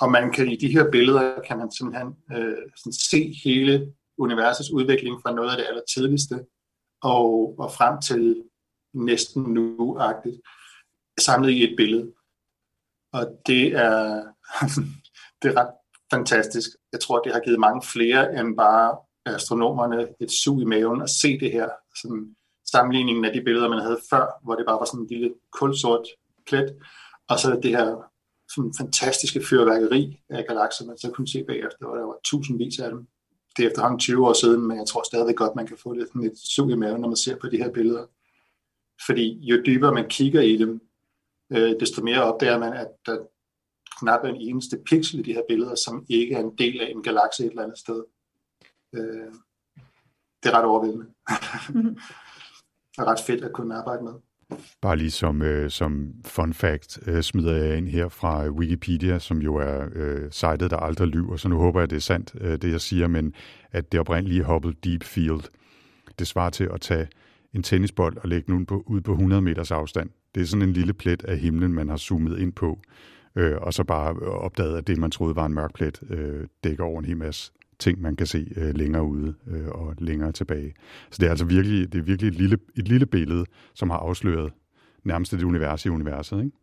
Speaker 5: Og man kan i de her billeder, kan man simpelthen øh, sådan se hele universets udvikling fra noget af det aller tidligste og, og frem til næsten nu-agtigt, samlet i et billede. Og det er, det er ret fantastisk. Jeg tror, det har givet mange flere end bare astronomerne et sug i maven at se det her. Sådan, sammenligningen af de billeder, man havde før, hvor det bare var sådan en lille kulsort plet, og så det her sådan fantastiske fyrværkeri af galakser, man så kunne se bagefter, og der var tusindvis af dem. Det er efterhånden 20 år siden, men jeg tror stadig godt, man kan få lidt lidt sug i maven, når man ser på de her billeder. Fordi jo dybere man kigger i dem, øh, desto mere opdager man, at der knap er en eneste pixel i de her billeder, som ikke er en del af en galakse et eller andet sted. Øh, det er ret overvældende. er ret fedt at kunne arbejde med.
Speaker 3: Bare lige som, øh, som fun fact øh, smider jeg ind her fra Wikipedia, som jo er øh, sitet, der aldrig lyver, så nu håber jeg, det er sandt, øh, det jeg siger, men at det oprindelige Hubble Deep Field, det svarer til at tage en tennisbold og lægge den på, ud på 100 meters afstand. Det er sådan en lille plet af himlen, man har zoomet ind på, øh, og så bare opdaget, at det, man troede var en mørk plet, øh, dækker over en hel masse ting, man kan se øh, længere ude øh, og længere tilbage. Så det er altså virkelig, det er virkelig et lille, et lille billede, som har afsløret nærmest det univers i universet, ikke?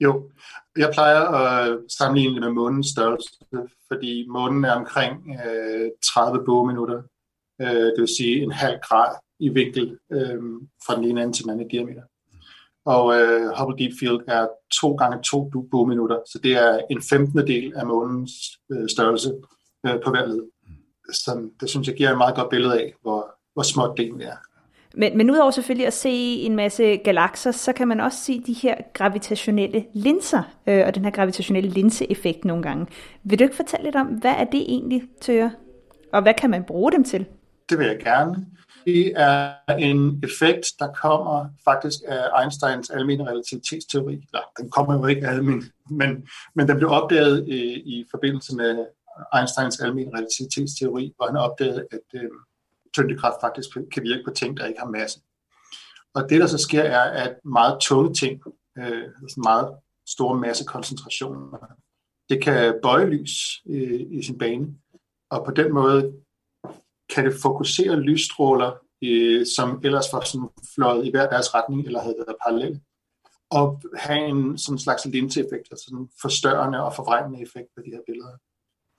Speaker 5: Jo, jeg plejer at sammenligne det med månens størrelse, fordi månen er omkring øh, 30 bogminutter, øh, det vil sige en halv grad i vinkel øh, fra den ene ende til den anden diameter. Og øh, Hubble Deep Field er to gange to bogminutter, så det er en femtende del af månens øh, størrelse øh, på hver led. Så det synes jeg giver et meget godt billede af, hvor, hvor småt det egentlig er.
Speaker 2: Men, men udover selvfølgelig at se en masse galakser, så kan man også se de her gravitationelle linser, øh, og den her gravitationelle linseeffekt nogle gange. Vil du ikke fortælle lidt om, hvad er det egentlig, Tøger? Og hvad kan man bruge dem til?
Speaker 5: Det vil jeg gerne. Det er en effekt, der kommer faktisk af Einsteins almindelige relativitetsteori. Ja, den kommer jo ikke af min, men, men den blev opdaget i, i forbindelse med Einsteins almindelige relativitetsteori, hvor han opdagede, at øh, tyngdekraft faktisk kan virke på ting, der ikke har masse. Og det, der så sker, er, at meget tunge ting, øh, altså meget store massekoncentrationer, det kan bøje lys øh, i sin bane, og på den måde kan det fokusere lysstråler, øh, som ellers var sådan fløjet i hver deres retning, eller havde været parallelle, og have en sådan slags linseeffekt, altså en forstørrende og forvrængende effekt på de her billeder.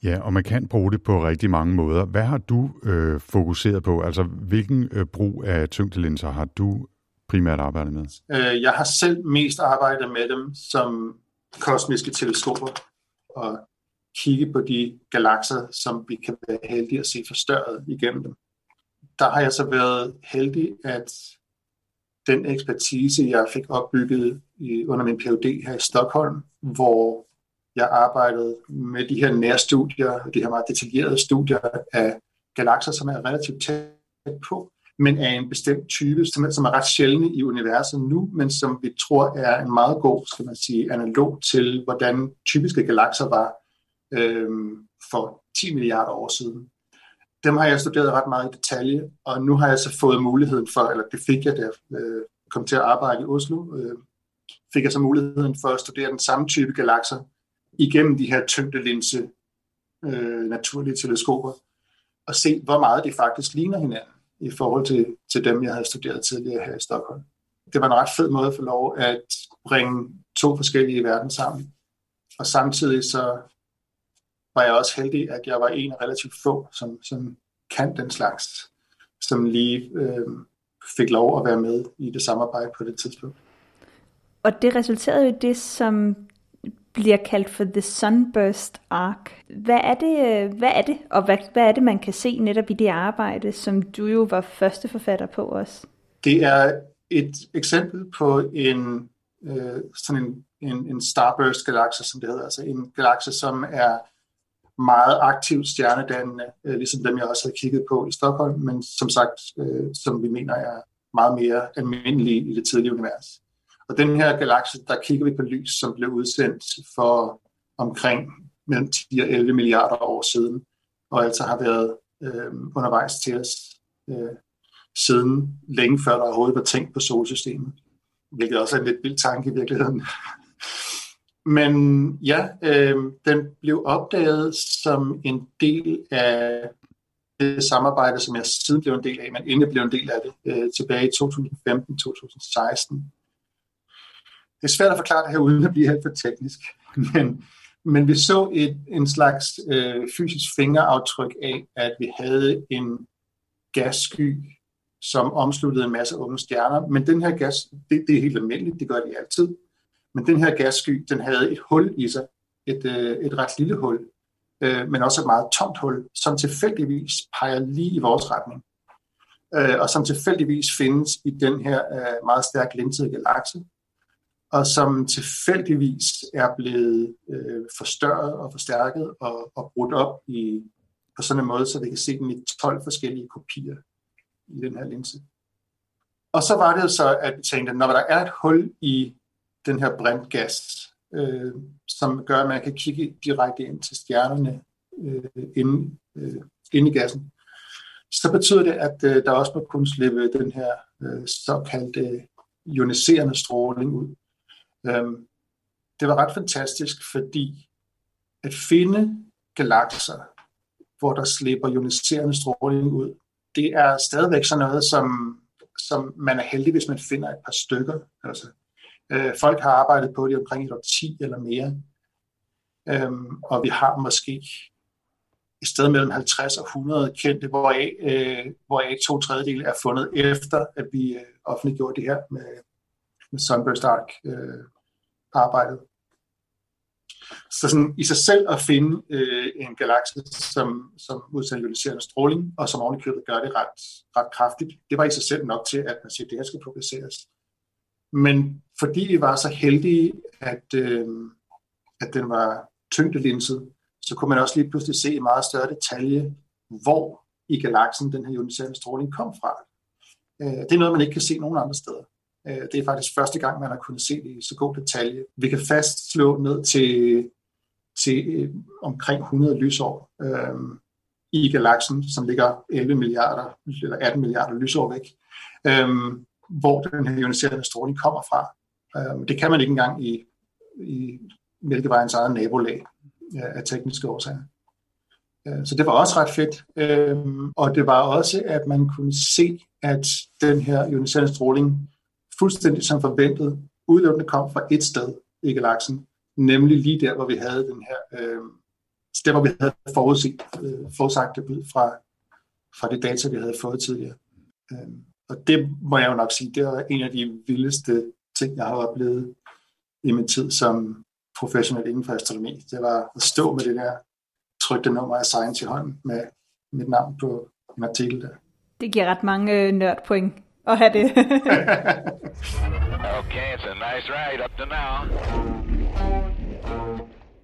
Speaker 3: Ja, og man kan bruge det på rigtig mange måder. Hvad har du øh, fokuseret på? Altså, hvilken øh, brug af tyngdelinser har du primært arbejdet med?
Speaker 5: Øh, jeg har selv mest arbejdet med dem som kosmiske teleskoper og kigge på de galakser, som vi kan være heldige at se forstørret igennem dem. Der har jeg så været heldig, at den ekspertise, jeg fik opbygget i, under min Ph.D. her i Stockholm, hvor jeg arbejdede med de her nærstudier, de her meget detaljerede studier af galakser, som er relativt tæt på, men af en bestemt type, som er, som er ret sjældne i universet nu, men som vi tror er en meget god, skal man sige, analog til, hvordan typiske galakser var øh, for 10 milliarder år siden. Dem har jeg studeret ret meget i detalje, og nu har jeg så fået muligheden for, eller det fik jeg, da jeg øh, kom til at arbejde i Oslo, øh, fik jeg så muligheden for at studere den samme type galakser igennem de her tyngdelinse øh, naturlige teleskoper, og se, hvor meget de faktisk ligner hinanden i forhold til, til dem, jeg havde studeret tidligere her i Stockholm. Det var en ret fed måde at få lov at bringe to forskellige verden sammen. Og samtidig så var jeg også heldig, at jeg var en af relativt få, som, som kan den slags, som lige øh, fik lov at være med i det samarbejde på det tidspunkt.
Speaker 2: Og det resulterede jo det, som bliver kaldt for The Sunburst Arc. Hvad er det, øh, hvad er det og hvad, hvad er det, man kan se netop i det arbejde, som du jo var første forfatter på også?
Speaker 5: Det er et eksempel på en, øh, sådan en, en, en starburst-galakse, som det hedder. Altså en galakse, som er meget aktivt stjernedannende, øh, ligesom dem, jeg også havde kigget på i Stockholm, men som sagt, øh, som vi mener er meget mere almindelige i det tidlige univers. Og den her galakse, der kigger vi på lys, som blev udsendt for omkring mellem 10 og 11 milliarder år siden, og altså har været øh, undervejs til os øh, siden længe før der overhovedet var tænkt på solsystemet, hvilket også er en lidt vild tanke i virkeligheden. Men ja, øh, den blev opdaget som en del af det samarbejde, som jeg siden blev en del af, men inden jeg blev en del af det, øh, tilbage i 2015-2016. Det er svært at forklare det her, uden at blive helt for teknisk. Men, men vi så et, en slags øh, fysisk fingeraftryk af, at vi havde en gassky, som omsluttede en masse unge stjerner. Men den her gas, det, det er helt almindeligt, det gør de altid. Men den her gassky, den havde et hul i sig, et, øh, et ret lille hul, øh, men også et meget tomt hul, som tilfældigvis peger lige i vores retning. Øh, og som tilfældigvis findes i den her øh, meget stærkt linsede galakse, og som tilfældigvis er blevet øh, forstørret og forstærket og, og brudt op i, på sådan en måde, så vi kan se den i 12 forskellige kopier i den her linse. Og så var det så, at vi tænkte, når der er et hul i den her brintgas, øh, som gør, at man kan kigge direkte ind til stjernerne øh, inde, øh, inde i gassen, så betyder det, at øh, der også må kunne slippe den her øh, såkaldte ioniserende stråling ud. Øhm, det var ret fantastisk, fordi at finde galakser, hvor der slipper ioniserende stråling ud, det er stadigvæk sådan noget, som, som man er heldig, hvis man finder et par stykker. Altså, øh, folk har arbejdet på det omkring et år 10 eller mere, øhm, og vi har måske et sted mellem 50 og 100 kendte, hvoraf, øh, hvoraf to tredjedele er fundet efter, at vi øh, offentliggjorde det her med, med Sunburst Arc øh, arbejdet. Så sådan, i sig selv at finde øh, en galakse, som, som udsender ioniserende stråling, og som ovenikøbet gør det ret, ret kraftigt, det var i sig selv nok til, at man siger, at det her skal publiceres. Men fordi vi var så heldige, at, øh, at den var tyngdelinset, så kunne man også lige pludselig se i meget større detalje, hvor i galaksen den her ioniserende stråling kom fra. Øh, det er noget, man ikke kan se nogen andre steder. Øh, det er faktisk første gang, man har kunnet se det i så god detalje. Vi kan fastslå ned til, til øh, omkring 100 lysår øh, i galaksen, som ligger 11 milliarder eller 18 milliarder lysår væk, øh, hvor den her ioniserende stråling kommer fra. Øh, det kan man ikke engang i, i Mælkevejens eget nabolag øh, af tekniske årsager. Så det var også ret fedt. Og det var også, at man kunne se, at den her ioniserende stråling fuldstændig som forventet udelukkende kom fra et sted i galaksen, nemlig lige der, hvor vi havde den her, øh, der hvor vi havde forudset, øh, forudsagt det ud fra, fra det data, vi havde fået tidligere. Øh, og det må jeg jo nok sige, det var en af de vildeste ting, jeg har oplevet i min tid som professionel inden for astronomi. Det var at stå med det der trykte nummer af Science i hånden med mit navn på en artikel der.
Speaker 2: Det giver ret mange øh, nørdpoint at have det.
Speaker 1: Okay, it's a nice ride up to now.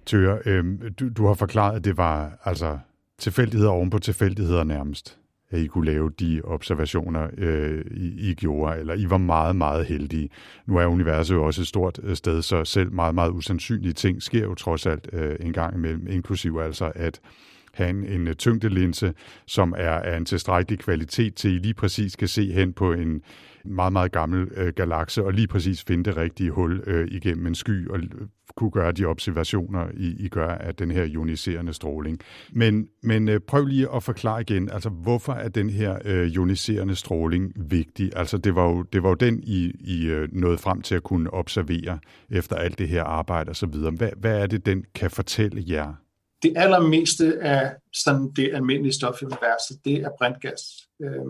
Speaker 3: Tøre, øh, du, du har forklaret, at det var altså tilfældigheder oven på tilfældigheder nærmest, at I kunne lave de observationer, øh, I, I gjorde, eller I var meget, meget heldige. Nu er universet jo også et stort øh, sted, så selv meget, meget usandsynlige ting sker jo trods alt øh, en gang imellem, inklusiv altså, at have en, en øh, tyngdelinse, som er af en tilstrækkelig kvalitet til, at I lige præcis kan se hen på en meget, meget gammel øh, galakse, og lige præcis finde det rigtige hul øh, igennem en sky, og øh, kunne gøre de observationer, I, I gør af den her ioniserende stråling. Men, men øh, prøv lige at forklare igen, altså hvorfor er den her øh, ioniserende stråling vigtig? Altså det var jo, det var jo den, I, I øh, nåede frem til at kunne observere efter alt det her arbejde osv. Hvad, hvad er det, den kan fortælle jer?
Speaker 5: Det allermeste af sådan det almindelige stof i universet, det er brintgas. Øh,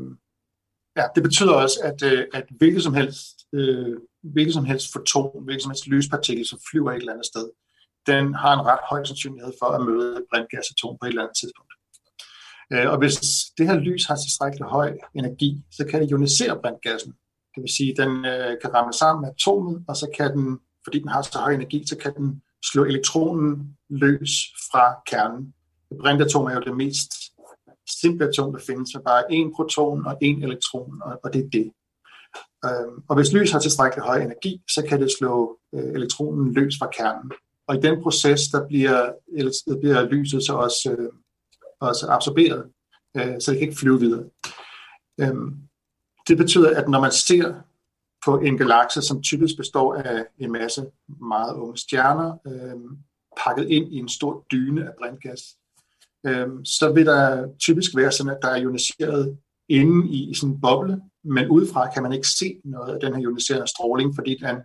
Speaker 5: ja, det betyder også, at, øh, at hvilket som helst, øh, hvilket som helst foton, hvilket som helst lyspartikel, som flyver et eller andet sted, den har en ret høj sandsynlighed for at møde et brintgasatom på et eller andet tidspunkt. Øh, og hvis det her lys har tilstrækkelig høj energi, så kan det ionisere brintgassen. Det vil sige, at den øh, kan ramme sammen med atomet, og så kan den, fordi den har så høj energi, så kan den slå elektronen løs fra kernen. Et brintatom er jo det mest simple atom, der findes, med bare én proton og én elektron, og, og det er det. Øhm, og hvis lys har tilstrækkelig høj energi, så kan det slå øh, elektronen løs fra kernen. Og i den proces, der bliver, der bliver lyset så også, øh, også absorberet, øh, så det kan ikke flyve videre. Øhm, det betyder, at når man ser på en galakse, som typisk består af en masse meget unge stjerner, øh, pakket ind i en stor dyne af brintgas, øh, så vil der typisk være sådan, at der er ioniseret inde i, i sådan en boble, men udefra kan man ikke se noget af den her ioniserende stråling, fordi den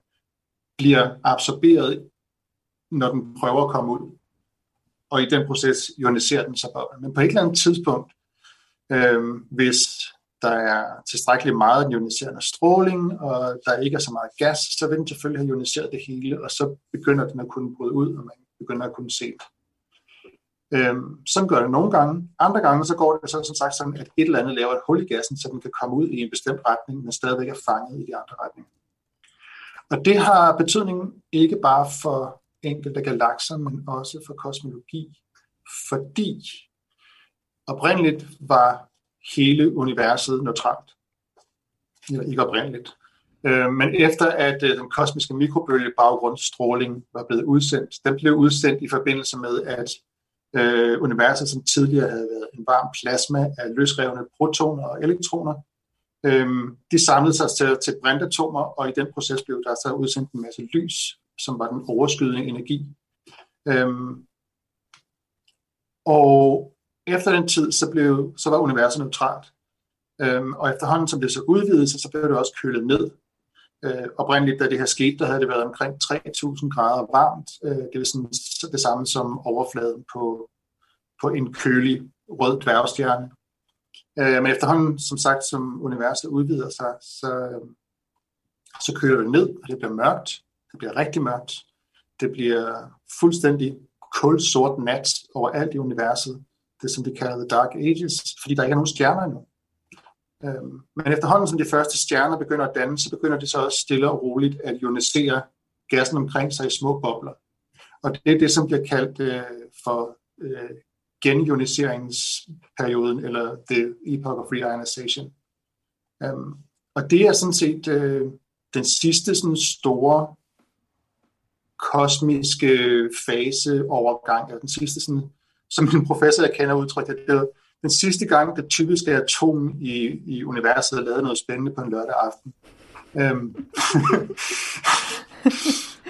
Speaker 5: bliver absorberet, når den prøver at komme ud. Og i den proces ioniserer den sig boblen. Men på et eller andet tidspunkt, øh, hvis der er tilstrækkeligt meget ioniserende stråling, og der ikke er så meget gas, så vil den selvfølgelig have ioniseret det hele, og så begynder den at kunne bryde ud, og man begynder at kunne se det. Øhm, sådan gør det nogle gange. Andre gange så går det så som sagt sådan, at et eller andet laver et hul i gassen, så den kan komme ud i en bestemt retning, men stadigvæk er fanget i de andre retninger. Og det har betydning ikke bare for enkelte galakser, men også for kosmologi, fordi oprindeligt var hele universet neutralt. Eller ikke oprindeligt. Øh, men efter at øh, den kosmiske mikrobølge baggrundsstråling var blevet udsendt, den blev udsendt i forbindelse med, at øh, universet, som tidligere havde været en varm plasma af løsrevne protoner og elektroner, øh, de samlede sig til, til brintatomer, og i den proces blev der så udsendt en masse lys, som var den overskydende energi. Øh, og efter den tid, så, blev, så var universet neutralt. Øhm, og efterhånden, som det så udvidede sig, så blev det også kølet ned. Øh, oprindeligt, da det her skete, der havde det været omkring 3.000 grader varmt. Øh, det er sådan det samme som overfladen på, på en kølig rød dværgstjerne. Øh, men efterhånden, som sagt, som universet udvider sig, så, så køler det ned, og det bliver mørkt. Det bliver rigtig mørkt. det bliver fuldstændig kulsort nat over alt i universet. Det som de kalder The Dark Ages, fordi der ikke er nogen stjerner endnu. Øhm, men efterhånden som de første stjerner begynder at danne, så begynder de så også stille og roligt at ionisere gassen omkring sig i små bobler. Og det er det, som bliver kaldt øh, for øh, genioniseringsperioden, eller the epoch of reionization. Øhm, og det er sådan set øh, den sidste sådan store kosmiske faseovergang, eller den sidste sådan, som min professor jeg kender udtrykte det den sidste gang, det typiske atom i, i universet lavede noget spændende på en lørdag aften. Øhm.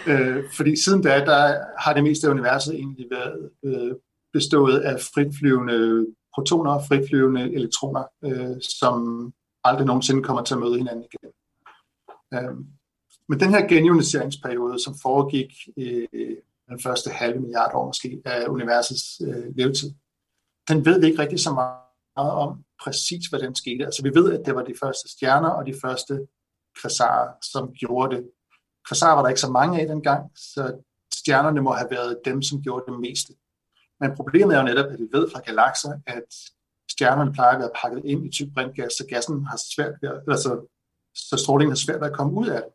Speaker 5: øh, fordi siden da, der har det meste af universet egentlig været øh, bestået af fritflyvende protoner og fritflyvende elektroner, øh, som aldrig nogensinde kommer til at møde hinanden igen. Øh, men den her genioniseringsperiode, som foregik øh, den første halve milliard år måske af universets øh, levetid, den ved vi ikke rigtig så meget om præcis, hvad den skete. Altså vi ved, at det var de første stjerner og de første kvasarer, som gjorde det. Kvasarer var der ikke så mange af dengang, så stjernerne må have været dem, som gjorde det meste. Men problemet er jo netop, at vi ved fra galakser, at stjernerne plejer at være pakket ind i tyk brintgas, så gassen har svært ved, altså, så strålingen har svært ved at komme ud af det.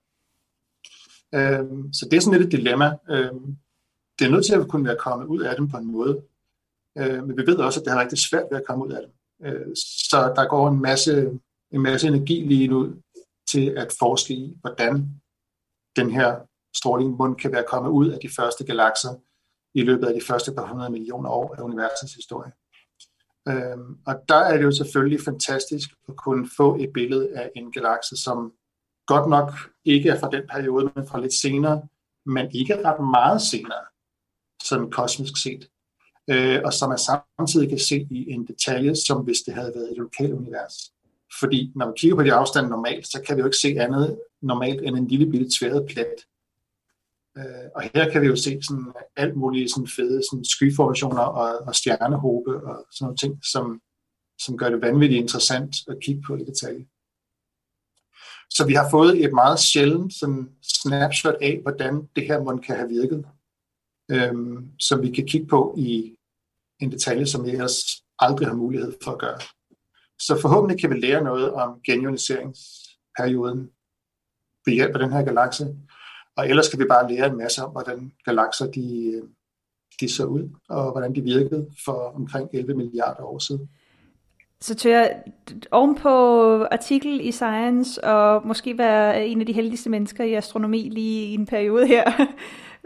Speaker 5: Øhm, så det er sådan lidt et dilemma. Øhm, det er nødt til at kunne være kommet ud af dem på en måde. Øh, men vi ved også, at det har rigtig svært ved at komme ud af dem. Øh, så der går en masse, en masse energi lige nu til at forske i, hvordan den her stråling mund kan være kommet ud af de første galakser, i løbet af de første par hundrede millioner år af universets historie. Øhm, og der er det jo selvfølgelig fantastisk at kunne få et billede af en galakse, som godt nok ikke er fra den periode, men fra lidt senere, men ikke ret meget senere, sådan kosmisk set. Øh, og som man samtidig kan se i en detalje, som hvis det havde været et lokalt univers. Fordi når man kigger på de afstande normalt, så kan vi jo ikke se andet normalt end en lille bitte tværet plet. Øh, og her kan vi jo se sådan alt muligt sådan fede sådan skyformationer og, og stjernehobe og sådan nogle ting, som, som gør det vanvittigt interessant at kigge på i detalje. Så vi har fået et meget sjældent sådan snapshot af, hvordan det her mund kan have virket, øhm, som vi kan kigge på i en detalje, som vi ellers aldrig har mulighed for at gøre. Så forhåbentlig kan vi lære noget om genioniseringsperioden ved hjælp af den her galakse, og ellers skal vi bare lære en masse om, hvordan galakser de, øh, de så ud, og hvordan de virkede for omkring 11 milliarder år siden.
Speaker 2: Så tør jeg ovenpå artikel i Science, og måske være en af de heldigste mennesker i astronomi lige i en periode her.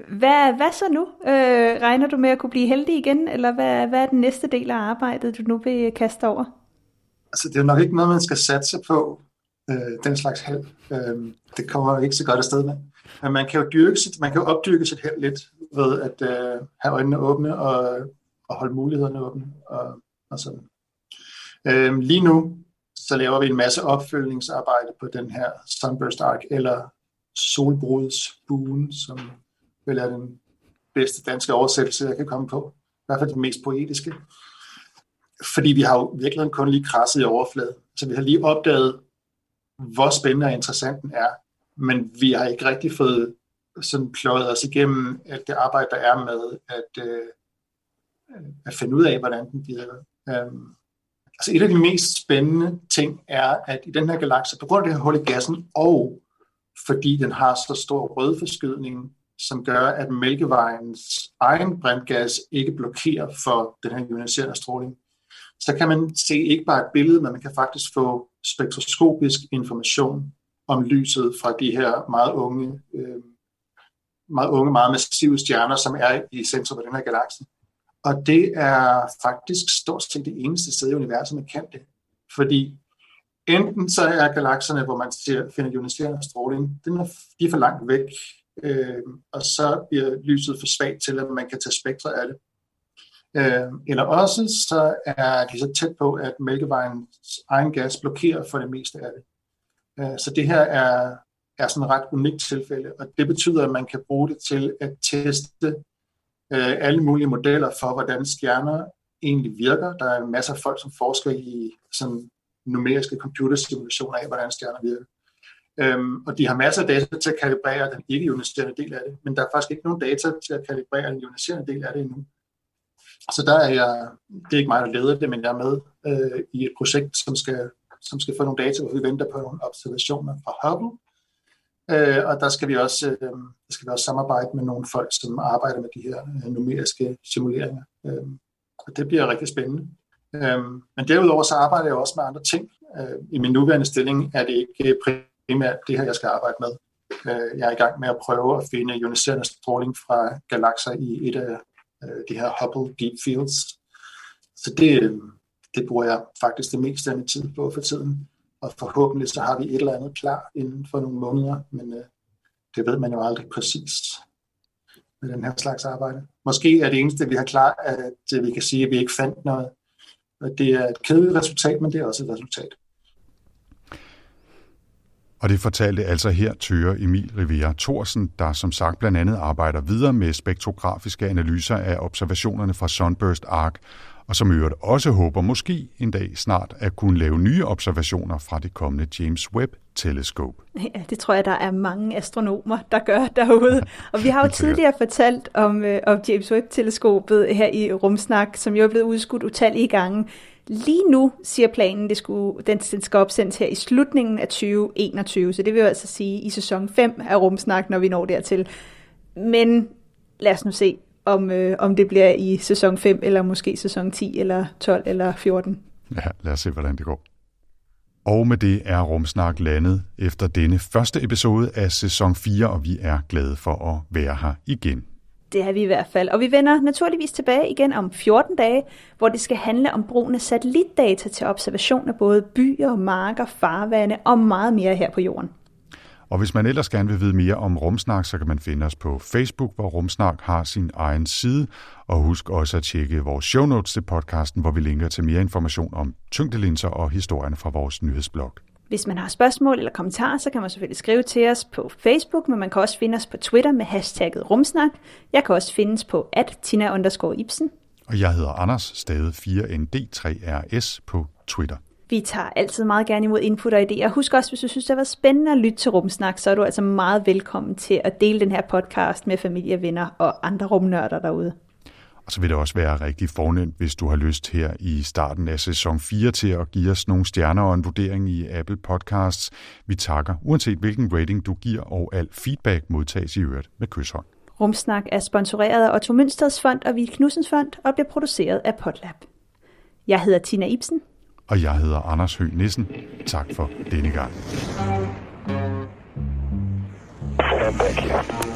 Speaker 2: Hvad, hvad så nu? Øh, regner du med at kunne blive heldig igen, eller hvad, hvad er den næste del af arbejdet, du nu vil kaste over?
Speaker 5: Altså, det er nok ikke noget, man skal satse på, øh, den slags held. Øh, det kommer ikke så godt afsted med. Men man kan jo, dyrke sit, man kan jo opdyrke sit held lidt ved at øh, have øjnene åbne og, og holde mulighederne åbne. Og, og sådan. Øh, lige nu så laver vi en masse opfølgningsarbejde på den her Sunburst Arc, eller solbrudsbuen, som vel er den bedste danske oversættelse, jeg kan komme på. I hvert fald den mest poetiske. Fordi vi har jo virkelig kun lige krasset i overfladen. Så vi har lige opdaget, hvor spændende og interessant den er men vi har ikke rigtig fået sådan pløjet os igennem at det arbejde, der er med at, øh, at finde ud af, hvordan den virker. Um, øhm, altså et af de mest spændende ting er, at i den her galakse, på grund af det her hul i gassen, og fordi den har så stor rødforskydning, som gør, at Mælkevejens egen brintgas ikke blokerer for den her ioniserende stråling, så kan man se ikke bare et billede, men man kan faktisk få spektroskopisk information om lyset fra de her meget unge, øh, meget unge, meget massive stjerner, som er i centrum af den her galakse. Og det er faktisk stort set det eneste sted i universet, man kan det. Fordi enten så er galakserne, hvor man ser, finder ioniserende stråling, den er, de er for langt væk, øh, og så bliver lyset for svagt til, at man kan tage spektre af det. Øh, eller også så er de så tæt på, at Mælkevejens egen gas blokerer for det meste af det. Øh, så det her er, er sådan et ret unikt tilfælde, og det betyder, at man kan bruge det til at teste øh, alle mulige modeller for, hvordan stjerner egentlig virker. Der er masser af folk, som forsker i sådan numeriske computersimulationer af, hvordan stjerner virker. Øhm, og de har masser af data til at kalibrere den ikke-ioniserende del af det, men der er faktisk ikke nogen data til at kalibrere den ioniserende del af det endnu. Så der er jeg, det er ikke mig, der leder det, men jeg er med øh, i et projekt, som skal, som skal få nogle data, hvor vi venter på nogle observationer fra Hubble. Øh, og der skal, vi også, øh, der skal vi også samarbejde med nogle folk, som arbejder med de her øh, numeriske simuleringer. Øh, og det bliver rigtig spændende. Øh, men derudover så arbejder jeg også med andre ting. Øh, I min nuværende stilling er det ikke primært det her, jeg skal arbejde med. Øh, jeg er i gang med at prøve at finde ioniserende stråling fra galakser i et af øh, de her Hubble Deep Fields. Så det, øh, det bruger jeg faktisk det meste af min tid på for tiden. Og forhåbentlig så har vi et eller andet klar inden for nogle måneder, men øh, det ved man jo aldrig præcist med den her slags arbejde. Måske er det eneste, vi har klar, at øh, vi kan sige, at vi ikke fandt noget. Og Det er et kedeligt resultat, men det er også et resultat.
Speaker 3: Og det fortalte altså her Tøre Emil Rivera Thorsen, der som sagt blandt andet arbejder videre med spektrografiske analyser af observationerne fra Sunburst Arc, og som øvrigt også håber måske en dag snart at kunne lave nye observationer fra det kommende James Webb-teleskop.
Speaker 2: Ja, det tror jeg, der er mange astronomer, der gør derude. Og vi har jo tidligere fortalt om, øh, om James Webb-teleskopet her i Rumsnak, som jo er blevet udskudt utallige gange. Lige nu siger planen, det skulle, den, den skal opsendes her i slutningen af 2021, så det vil jo altså sige i sæson 5 af Rumsnak, når vi når dertil. Men lad os nu se, om, øh, om det bliver i sæson 5, eller måske sæson 10, eller 12, eller 14.
Speaker 3: Ja, lad os se, hvordan det går. Og med det er Rumsnak landet efter denne første episode af sæson 4, og vi er glade for at være her igen.
Speaker 2: Det er vi i hvert fald. Og vi vender naturligvis tilbage igen om 14 dage, hvor det skal handle om brugen af satellitdata til observation af både byer, marker, farvande og meget mere her på jorden.
Speaker 3: Og hvis man ellers gerne vil vide mere om Rumsnak, så kan man finde os på Facebook, hvor Rumsnak har sin egen side. Og husk også at tjekke vores show notes til podcasten, hvor vi linker til mere information om tyngdelinser og historierne fra vores nyhedsblog.
Speaker 2: Hvis man har spørgsmål eller kommentarer, så kan man selvfølgelig skrive til os på Facebook, men man kan også finde os på Twitter med hashtagget rumsnak. Jeg kan også findes på at Tina Ibsen.
Speaker 3: Og jeg hedder Anders, stadig 4ND3RS på Twitter.
Speaker 2: Vi tager altid meget gerne imod input og idéer. Husk også, hvis du synes, det været spændende at lytte til Rumsnak, så er du altså meget velkommen til at dele den her podcast med familie, venner og andre rumnørder derude.
Speaker 3: Og så vil det også være rigtig fornemt, hvis du har lyst her i starten af sæson 4 til at give os nogle stjerner og en vurdering i Apple Podcasts. Vi takker, uanset hvilken rating du giver, og al feedback modtages i øvrigt med kysshånd.
Speaker 2: Rumsnak er sponsoreret af Otto Mønsteds Fond og Vild Knudsens Fond og bliver produceret af Potlab. Jeg hedder Tina Ibsen.
Speaker 3: Og jeg hedder Anders Høgh Nissen. Tak for denne gang. Back here.